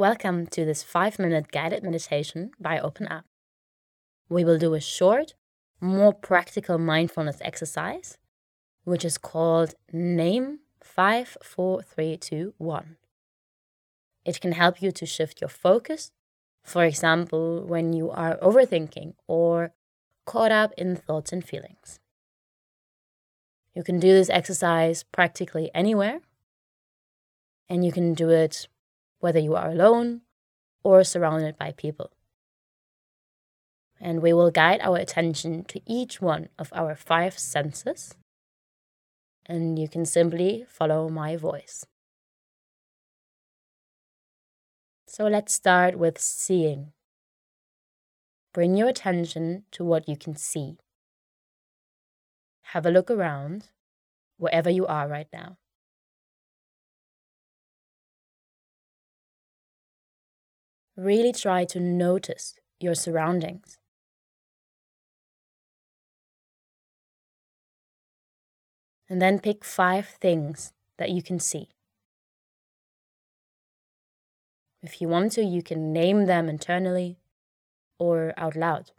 Welcome to this five minute guided meditation by OpenUp. We will do a short, more practical mindfulness exercise, which is called Name 54321. It can help you to shift your focus, for example, when you are overthinking or caught up in thoughts and feelings. You can do this exercise practically anywhere, and you can do it whether you are alone or surrounded by people. And we will guide our attention to each one of our five senses, and you can simply follow my voice. So let's start with seeing. Bring your attention to what you can see. Have a look around, wherever you are right now. Really try to notice your surroundings. And then pick five things that you can see. If you want to, you can name them internally or out loud.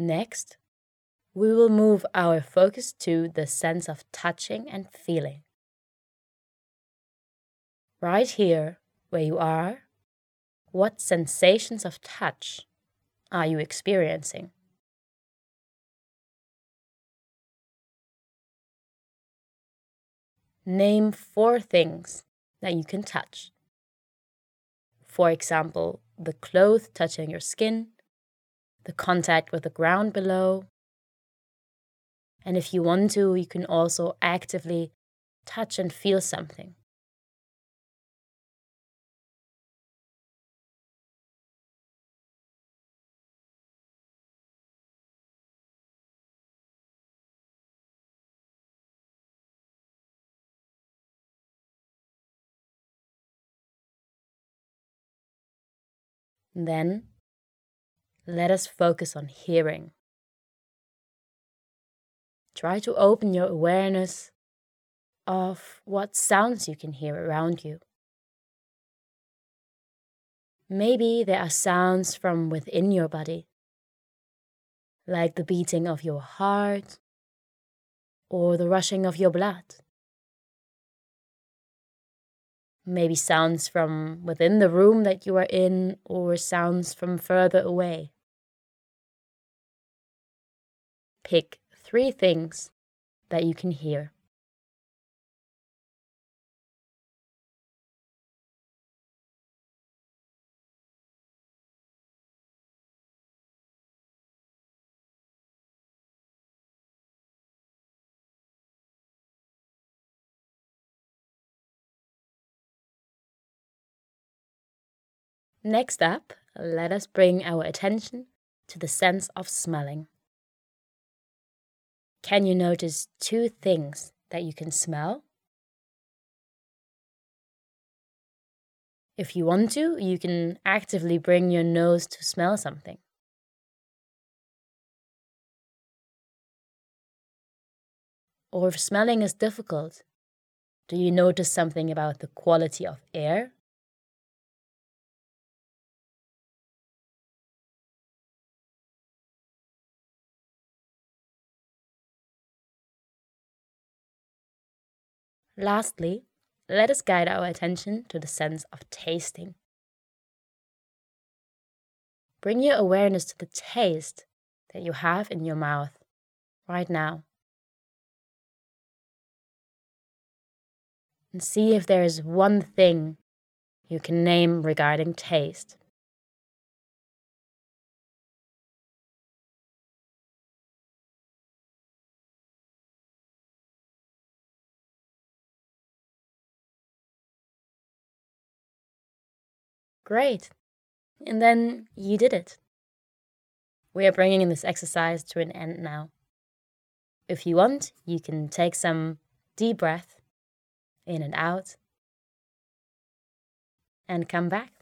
Next, we will move our focus to the sense of touching and feeling. Right here, where you are, what sensations of touch are you experiencing? Name four things that you can touch. For example, the cloth touching your skin, the contact with the ground below. And if you want to, you can also actively touch and feel something. Then let us focus on hearing. Try to open your awareness of what sounds you can hear around you. Maybe there are sounds from within your body, like the beating of your heart or the rushing of your blood. Maybe sounds from within the room that you are in, or sounds from further away. Pick three things that you can hear. Next up, let us bring our attention to the sense of smelling. Can you notice two things that you can smell? If you want to, you can actively bring your nose to smell something. Or if smelling is difficult, do you notice something about the quality of air Lastly, let us guide our attention to the sense of tasting. Bring your awareness to the taste that you have in your mouth right now. And see if there is one thing you can name regarding taste. Great. And then you did it. We are bringing this exercise to an end now. If you want, you can take some deep breath in and out and come back.